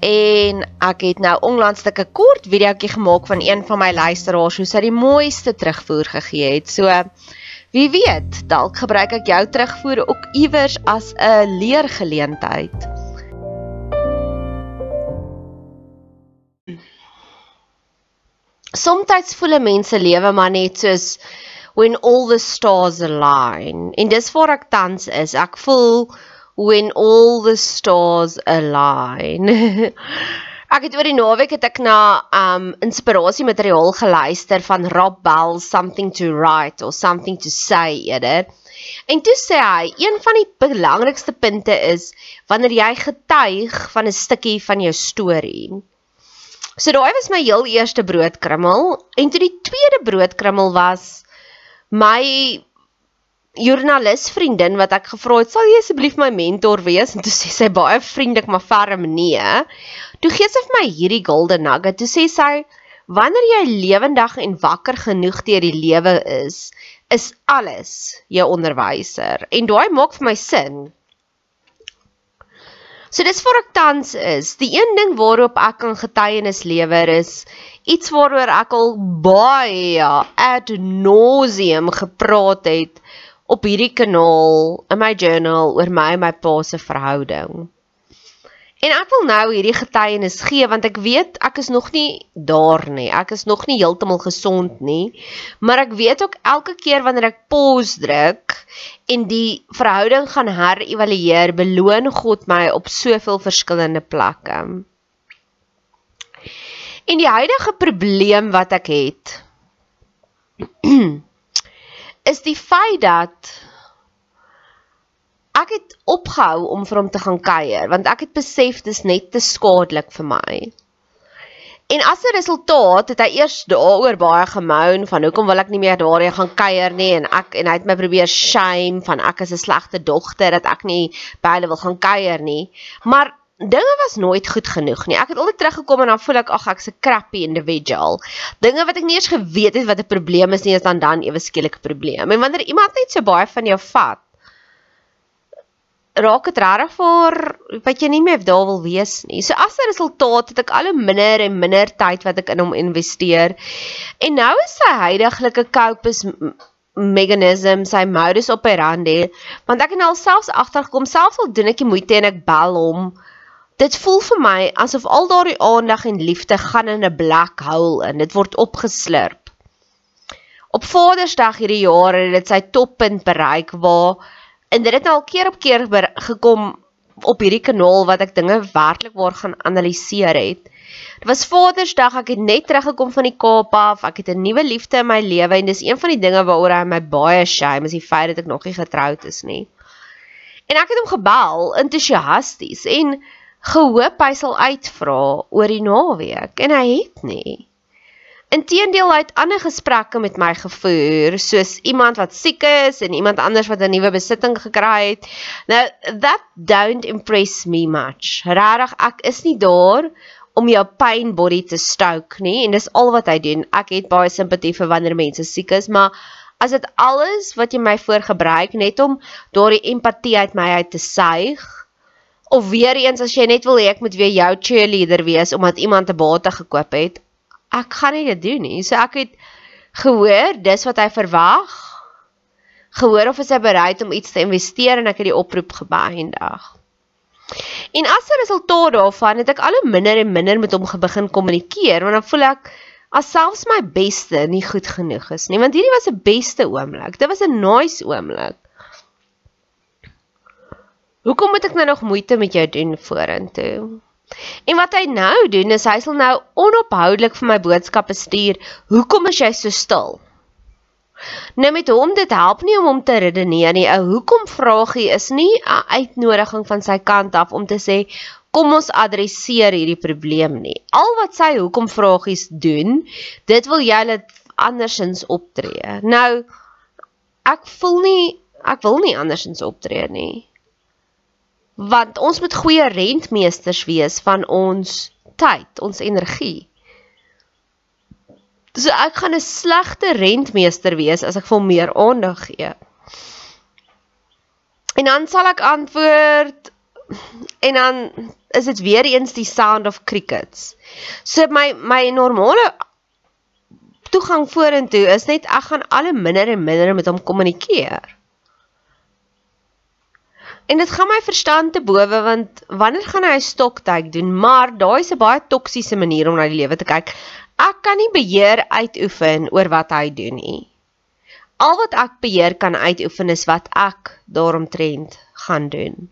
en ek het nou onlangs 'n kort videoetjie gemaak van een van my luisteraars hoe sy die mooiste terugvoer gegee het. So wie weet, dalk gebruik ek jou terugvoer ook iewers as 'n leergeleentheid. Somstyds voel 'n mens se lewe maar net soos when all the stars align. En dis waar ek tans is. Ek voel when all the stars align. ek het oor die naweek het ek na um inspirasie materiaal geluister van Rob Bell something to write or something to say eerder. En toe sê hy, een van die belangrikste punte is wanneer jy getuig van 'n stukkie van jou storie. So daai was my heel eerste broodkrummel en toe die tweede broodkrummel was my joernalis vriendin wat ek gevra het, "Sal jy asseblief my mentor wees?" En toe sê sy baie vriendelik maar ferm nee. Toe gee sy vir my hierdie golden nugget. Toe sê sy, "Wanneer jy lewendig en wakker genoeg deur die lewe is, is alles jou onderwyser." En daai maak vir my sin. So dis vir ek tans is. Die een ding waarop ek kan getuienis lewer is iets waaroor ek al baie ad nauseam gepraat het op hierdie kanaal in my journal oor my en my pa se verhouding. En ek wil nou hierdie getuienis gee want ek weet ek is nog nie daar nie. Ek is nog nie heeltemal gesond nie. Maar ek weet ook elke keer wanneer ek pause druk en die verhouding gaan herëvalueer, beloon God my op soveel verskillende plekke. En die huidige probleem wat ek het die feit dat ek het opgehou om vir hom te gaan kuier want ek het besef dis net te skadelik vir my. En as 'n resultaat het hy eers daaroor baie gemoun van hoekom wil ek nie meer daarheen gaan kuier nie en ek en hy het my probeer shame van ek is 'n slegte dogter dat ek nie by hulle wil gaan kuier nie. Maar dinge was nooit goed genoeg nie. Ek het altyd teruggekom en dan voel ek ag ek's 'n crappy individual. Dinge wat ek nie eens geweet het wat 'n probleem is nie, is dan dan ewe skielik 'n probleem. En wanneer iemand net so baie van jou vat, raak dit regtig vir wat jy nie meer daar wil wees nie. So as 'n resultaat het ek al hoe minder en minder tyd wat ek in hom investeer. En nou is sy huidigelike kopus meganisme, sy modus operandi, want ek het nou alselfs agtergekom, selfs al doen ek die moeite en ek bel hom Dit voel vir my asof al daardie aandag en liefde gaan in 'n black hole in. Dit word opgeslurp. Op Vadersdag hierdie jaar het dit sy toppunt bereik waar en dit het nou al keer op keer gekom op hierdie kanaal wat ek dinge werklik waar gaan analiseer het. Dit was Vadersdag, ek het net teruggekom van die Kaap af. Ek het 'n nuwe liefde in my lewe en dis een van die dinge waaroor hy my baie shame is die feit dat ek nog nie getroud is nie. En ek het hom gebel entoesiasties en gehoop hy sal uitvra oor die naweek en hy het nie. Inteendeel hy het ander gesprekke met my gevoer, soos iemand wat siek is en iemand anders wat 'n nuwe besitting gekry het. Nou that don't impress me much. Rarig ek is nie daar om jou pain body te stoke nie en dis al wat hy doen. Ek het baie simpatie vir wanneer mense siek is, maar as dit alles wat jy my voorgebruik net om daardie empatie uit my uit te suig, Of weer eens as jy net wil hê ek moet weer jou cheerleader wees omdat iemand 'n bate gekoop het, ek gaan nie dit doen nie. So ek het gehoor dis wat hy verwag. Gehoor of is hy bereid om iets te investeer en ek het die oproep gebeëindig. En as 'n resultaat daarvan het ek al hoe minder en minder met hom begin kommunikeer want dan voel ek as selfs my beste nie goed genoeg is nie want hierdie was 'n beste oomblik. Dit was 'n nice oomblik. Hoekom moet ek nou nog moeite met jou doen vorentoe? En wat hy nou doen is hy sal nou onophoudelik vir my boodskappe stuur. Hoekom is jy so stil? Nou met hom dit help nie om hom te redeneer nie. 'n Hoekom vraagie is nie 'n uitnodiging van sy kant af om te sê kom ons adresseer hierdie probleem nie. Al wat sy hoekom vragies doen, dit wil jy laat andersins optree. Nou ek voel nie ek wil nie andersins optree nie. Want ons moet goeie rentmeesters wees van ons tyd, ons energie. So ek gaan 'n slegte rentmeester wees as ek vir meer aandag gee. En dan sal ek antwoord en dan is dit weer eens die sound of crickets. So my my normale toegang vorentoe is net ek gaan al minder en minder met hom kommunikeer. En dit gaan my verstand te bowe want wanneer gaan hy 'n stoktyd doen? Maar daai is 'n baie toksiese manier om na die lewe te kyk. Ek kan nie beheer uitoefen oor wat hy doen nie. Al wat ek beheer kan uitoefen is wat ek daaromtrent gaan doen.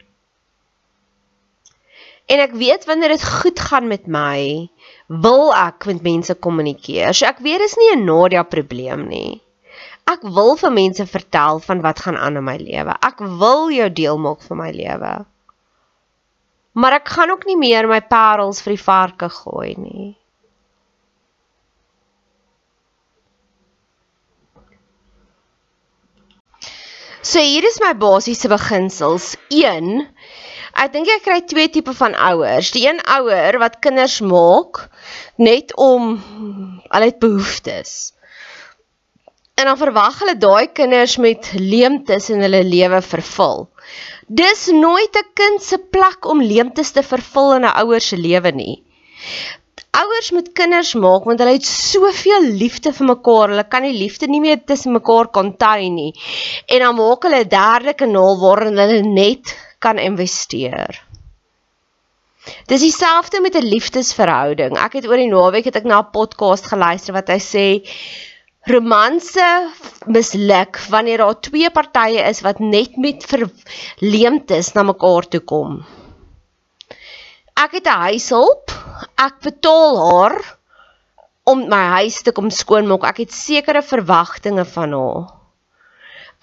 En ek weet wanneer dit goed gaan met my, wil ek met mense kommunikeer. So ek weet dis nie 'n Nadia probleem nie. Ek wil vir mense vertel van wat gaan aan in my lewe. Ek wil jou deel maak van my lewe. Maar ek gaan ook nie meer my parels vir die varke gooi nie. So hier is my basiese beginsels. 1 Ek dink ek kry twee tipe van ouers. Die een ouer wat kinders maak net om hulle het behoeftes. En dan verwag hulle daai kinders met leemtes in hulle lewe vervul. Dis nooit 'n kind se plek om leemtes te vervul in 'n ouer se lewe nie. Ouers moet kinders maak want hulle het soveel liefde vir mekaar. Hulle kan die liefde nie meer tussen mekaar contain nie. En dan maak hulle 'n derde kanaal waarin hulle net kan investeer. Dis dieselfde met 'n liefdesverhouding. Ek het oor die naweek het ek na 'n podcast geluister wat hy sê romanse misluk wanneer daar twee partye is wat net met verleemtes na mekaar toe kom. Ek het 'n huishulp. Ek betaal haar om my huis te kom skoonmaak. Ek het sekere verwagtinge van haar.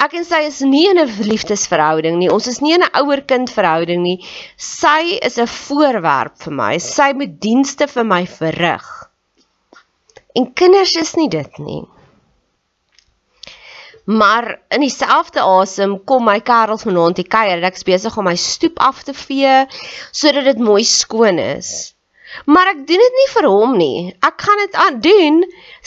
Ek en sy is nie in 'n liefdesverhouding nie. Ons is nie in 'n ouer-kind verhouding nie. Sy is 'n voorwerp vir my. Sy moet dienste vir my verrig. En kinders is nie dit nie. Maar in dieselfde asem kom my Karel vanaand die kuier en ek is besig om my stoep af te vee sodat dit mooi skoon is. Maar ek doen dit nie vir hom nie. Ek gaan dit aan doen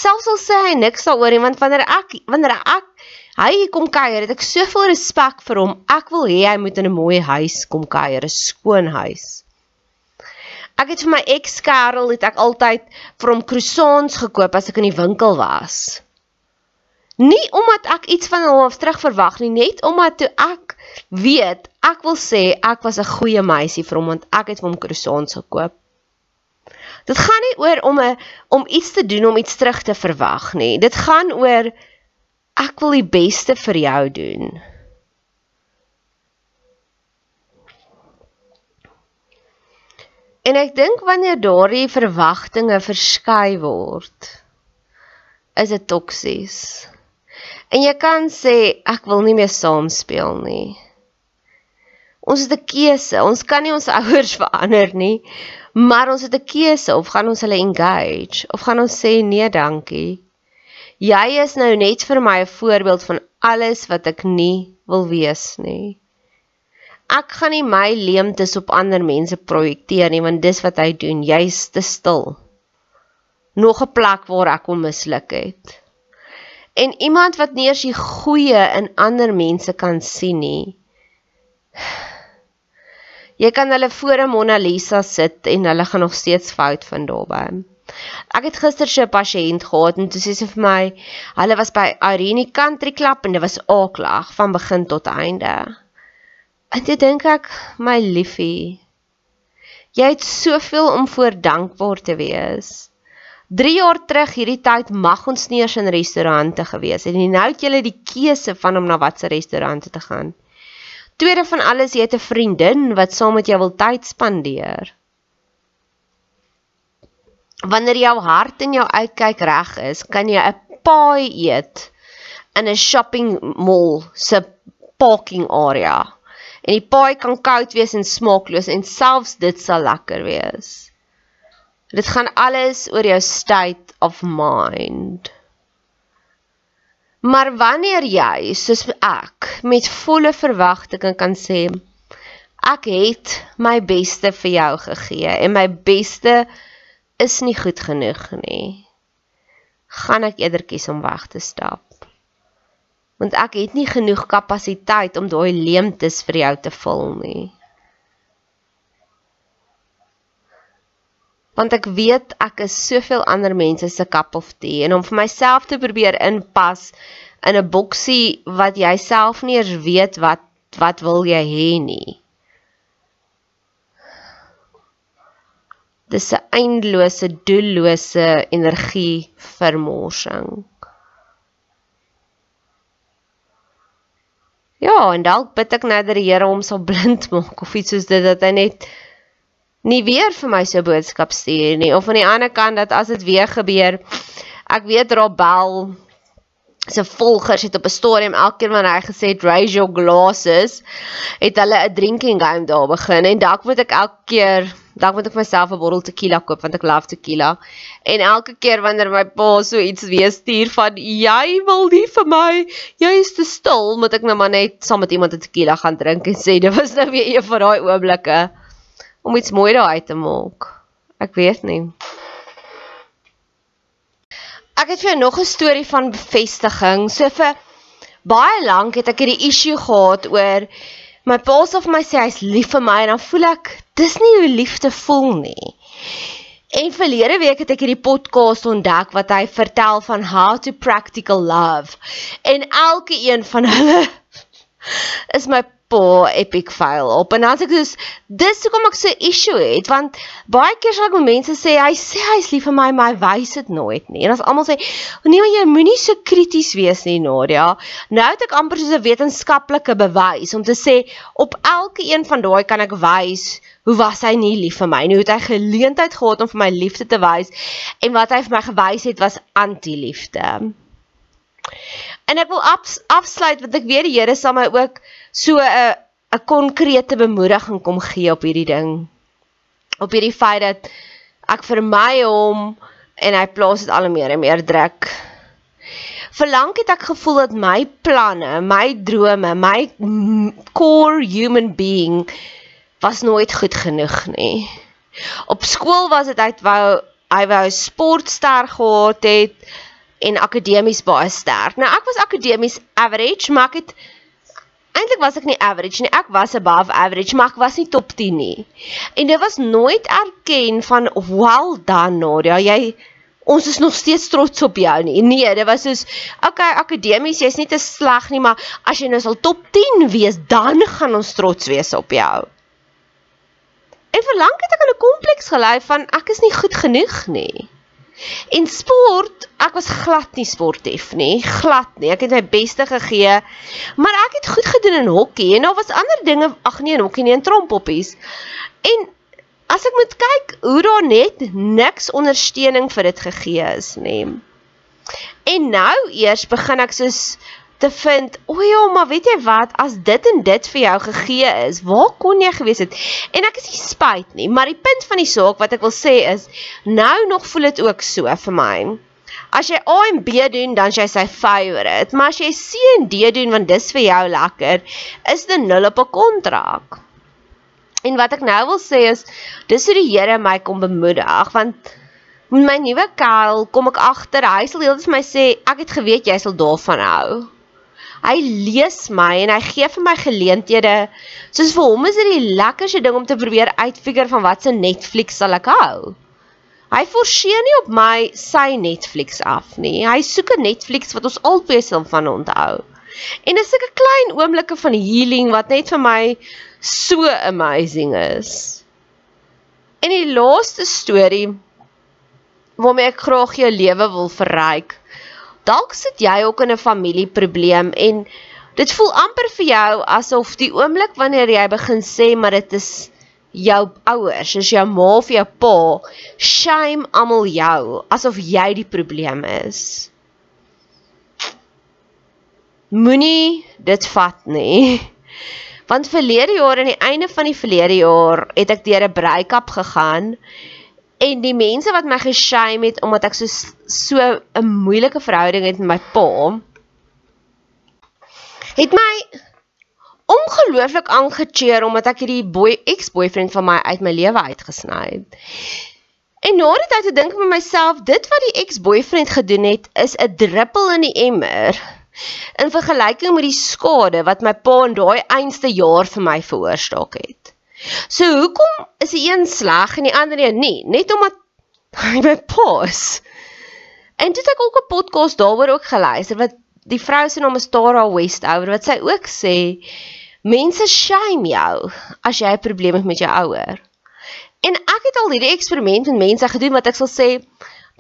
selfs al sê hy niks daaroor nie want wanneer ek wanneer ek Hy kom kuier, het ek soveel respek vir hom. Ek wil hê hy moet in 'n mooi huis kom kuier, 'n skoon huis. Ek het vir my ex-kerel het ek altyd hom croissants gekoop as ek in die winkel was. Nie omdat ek iets van hom af terug verwag nie, net omdat toe ek weet, ek wil sê ek was 'n goeie meisie vir hom want ek het vir hom croissants gekoop. Dit gaan nie oor om 'n om iets te doen om iets terug te verwag nie. Dit gaan oor Ek wil die beste vir jou doen. En ek dink wanneer daardie verwagtinge verskei word, is dit toksies. En jy kan sê ek wil nie meer saam speel nie. Ons het 'n keuse. Ons kan nie ons ouers verander nie, maar ons het 'n keuse of gaan ons hulle engage of gaan ons sê nee, dankie. Jy is nou net vir my 'n voorbeeld van alles wat ek nie wil wees nie. Ek gaan nie my leemtes op ander mense projekteer nie want dis wat hy doen. Jy's te stil. Nog 'n plek waar ek hom misluk het. En iemand wat nie eers die goeie in ander mense kan sien nie. Jy kan hulle voor 'n Mona Lisa sit en hulle gaan nog steeds fout vind daarbye. Ek het gister so 'n pasiënt gehad en toe sê sy vir my, hulle was by Irene Country Club en dit was aaklag van begin tot einde. En toe dink ek, my liefie, jy het soveel om voor dankbaar te wees. 3 jaar terug hierdie tyd mag ons nie eens in restaurante gewees het en nou het jy die keuse van om na watter restaurante te gaan. Tweede van alles, jy het 'n vriendin wat saam met jou wil tyd spandeer wanneer jou hart en jou uitkyk reg is, kan jy 'n paai eet in 'n shopping mall se parking area. En die paai kan koud wees en smaakloos en selfs dit sal lekker wees. Dit gaan alles oor jou state of mind. Maar wanneer jy soos ek met volle verwagtinge kan sê ek het my beste vir jou gegee en my beste is nie goed genoeg nie, gaan ek eerder kies om weg te stap. Want ek het nie genoeg kapasiteit om daai leemtes vir jou te vul nie. Want ek weet ek is soveel ander mense se cup of tea en om vir myself te probeer inpas in 'n boksie wat jy self nie eens weet wat wat wil jy hê nie. Dis 'n eindelose doellose energie vermorsing. Ja, en dalk bid ek nou dat die Here hom sal blind maak of iets soos dit dat hy net nie weer vir my so boodskap stuur nie. Of aan die ander kant dat as dit weer gebeur ek weet Robel se volgers het op 'n stadium elke keer wanneer hy gesê het raise your glasses het hulle 'n drinking game daar begin en dalk moet ek elke keer dalk moet ek myself 'n bottel tequila koop want ek love tequila. En elke keer wanneer my pa so iets weer stuur van jy wil nie vir my jy is te stil moet ek nou maar net saam met iemand 'n tequila gaan drink en sê dit was nou weer een van daai oomblikke om iets mooi daar uit te maak. Ek weet nie. Ek het vir jou nog 'n storie van bevestiging. So vir baie lank het ek hierdie issue gehad oor my pa se of my sê hy's lief vir my en dan voel ek dis nie hoe liefde voel nie. En verlede week het ek hierdie podcast ontdek wat hy vertel van how to practical love. En elke een van hulle is my pa epic fail op. En dan sê ek soos dis hoekom ek so issue het want baie keer sal ek met mense sê hy sê hy's lief vir my maar hy wys dit nooit nie. En as almal sê nee maar jy moenie so krities wees nie Nadia. Nou het ek amper soos 'n wetenskaplike bewys om te sê op elke een van daai kan ek wys hoe was hy nie lief vir my nie. Hoe het hy geleentheid gehad om vir my liefde te wys? En wat hy vir my gewys het was anti-liefde En ek wil afsluit want ek weet die Here sal my ook so 'n 'n konkrete bemoediging kom gee op hierdie ding. Op hierdie feit dat ek vermy hom en hy plaas dit al meer en meer druk. Verlang het ek gevoel dat my planne, my drome, my core human being was nooit goed genoeg nie. Op skool was dit uit wou hy wou sportster gehad het en akademies baie sterk. Nou ek was akademies average, maar ek het eintlik was ek nie average nie. Ek was above average, maar ek was nie top 10 nie. En dit was nooit erken van well done Nadia. Jy ons is nog steeds trots op jou nie. Nee, dit was soos okay, akademies, jy's nie te sleg nie, maar as jy nou sal top 10 wees, dan gaan ons trots wees op jou. En verlang het ek aan 'n kompleks gelei van ek is nie goed genoeg nie. En sport, ek was glad nie sportief nie, glad nie. Ek het my beste gegee, maar ek het goed gedoen in hokkie en daar was ander dinge, ag nee, in hokkie nie, in trompoppies. En as ek moet kyk hoe daar net niks ondersteuning vir dit gegee is, nê. En nou eers begin ek soos te vind, o ja, maar weet jy wat, as dit en dit vir jou gegee is, waar kon jy gewees het? En ek is nie spyt nie, maar die punt van die saak wat ek wil sê is, nou nog voel dit ook so vir my. As jy A en B doen, dan is jy sy favorite, maar as jy C en D doen want dis vir jou lekker, is dit nul op 'n kontrak. En wat ek nou wil sê is, dis hoe die Here my kom bemoedig, want met my nuwe kuil kom ek agter, hy sal heeltyd vir my sê, ek het geweet jy sal daarvan hou. Hy lees my en hy gee vir my geleenthede. Soos vir hom is dit die lekkerste ding om te probeer uitfigure van wat se Netflix sal ek hou. Hy forceer nie op my sy Netflix af nie. Hy soek 'n Netflix wat ons albei sal van onthou. En dis 'n klein oomblikke van healing wat net vir my so amazing is. En die laaste storie waarmee ek graag jou lewe wil verryk Dalk sit jy ook in 'n familieprobleem en dit voel amper vir jou asof die oomblik wanneer jy begin sê maar dit is jou ouers, is jou ma of jou pa, shame almal jou asof jy die probleem is. Moenie dit vat nie. Want verlede jaar aan die einde van die verlede jaar het ek deur 'n break-up gegaan En die mense wat my geshame het omdat ek so so 'n moeilike verhouding het met my pa, het my ongelooflik aangecheer omdat ek hierdie boy ex-boyfriend van my uit my lewe uitgesny het. En na die tyd het dink ek met myself, dit wat die ex-boyfriend gedoen het, is 'n druppel in die emmer in vergelyking met die skade wat my pa in daai einste jaar vir my veroorsaak het. So hoekom is die een sleg en die ander een nie? Net omdat hy my pa is. En dit het ek ook 'n podcast daaroor ook geluister wat die vrou se naam is Tara Westover wat sy ook sê mense shame jou as jy 'n probleem het met jou ouer. En ek het al hierdie eksperiment met mense gedoen wat ek sal sê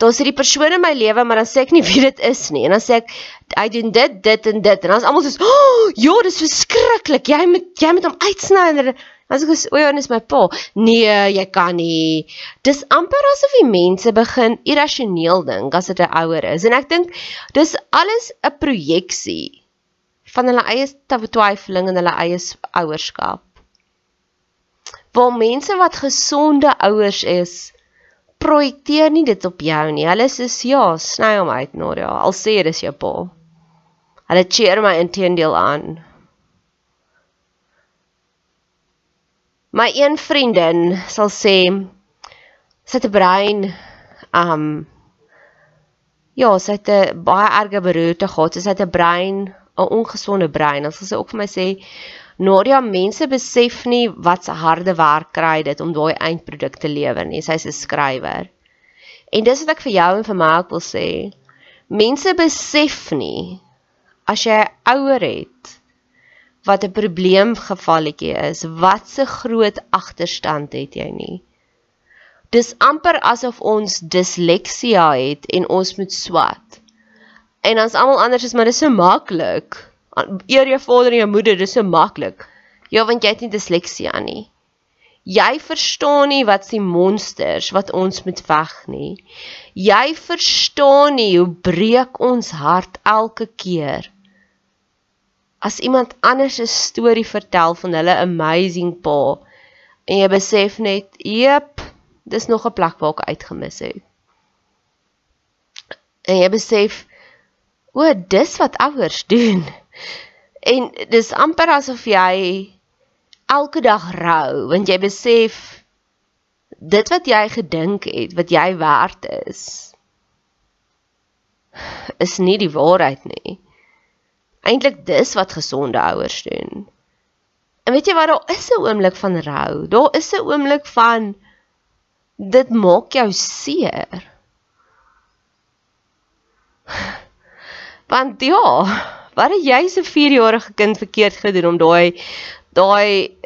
daar's hierdie persoon in my lewe maar dan sê ek nie wie dit is nie en dan sê ek hy doen dit dit en dit en dan is almal soos oh, ja dis verskriklik jy moet jy moet hom uitsny en As ek sê, "O ja, dis my pa." Nee, jy kan nie. Dis amper asof die mense begin irrasioneel dink as dit 'n ouer is. En ek dink dis alles 'n projeksie van hulle eie twyfeling en hulle eie ouerskap. Waar mense wat gesonde ouers is, projekteer nie dit op jou nie. Hulle sê, "Ja, sny hom uit, Nadia." Al sê dit is jou pa. Hulle cheer my inteendeel aan. My een vriendin sal sê sy het 'n brein um ja, sy het 'n baie erge beroerte gehad. Sy het 'n brein, 'n ongesonde brein. Ons sal sy ook vir my sê Nadia, mense besef nie wat se harde werk kry dit om daai eindproduk te lewer nie. Sy's 'n skrywer. En dis wat ek vir jou en vir my ook wil sê. Mense besef nie as jy ouer het wat 'n probleemgevalletjie is, wat se groot agterstand het jy nie? Dis amper asof ons disleksia het en ons moet swat. En ons almal anders is maar dis so maklik. Eer jou vader en jou moeder, dis so maklik. Ja, want jy het nie disleksia nie. Jy verstaan nie wat se monsters wat ons moet veg nie. Jy verstaan nie hoe breek ons hart elke keer as iemand anders 'n storie vertel van hulle amazing pa en jy besef net, "Jep, dis nog 'n plek waar ek uitgemis het." En jy besef, "O, dis wat ouers doen." En dis amper asof jy elke dag rou want jy besef dit wat jy gedink het, wat jy werd is, is nie die waarheid nie eintlik dis wat gesonde ouers doen. En weet jy wat daar is 'n oomblik van rou. Daar is 'n oomblik van dit maak jou seer. Want ja, wat het jy se 4-jarige kind verkeerd gedoen om daai daai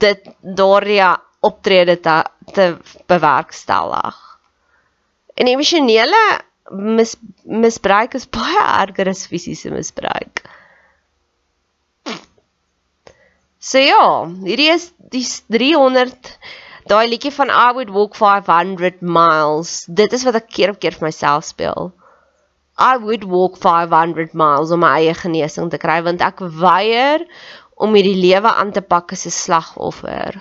dit daardie optrede te te bewerkstellig? En emosionele mis, misbruik is baie erger as fisiese misbruik. So ja, hierdie is die 300 daai liedjie van I would walk 500 miles. Dit is wat ek keer op keer vir myself speel. I would walk 500 miles om my eie genesing te kry want ek weier om hierdie lewe aan te pak as 'n slagoffer.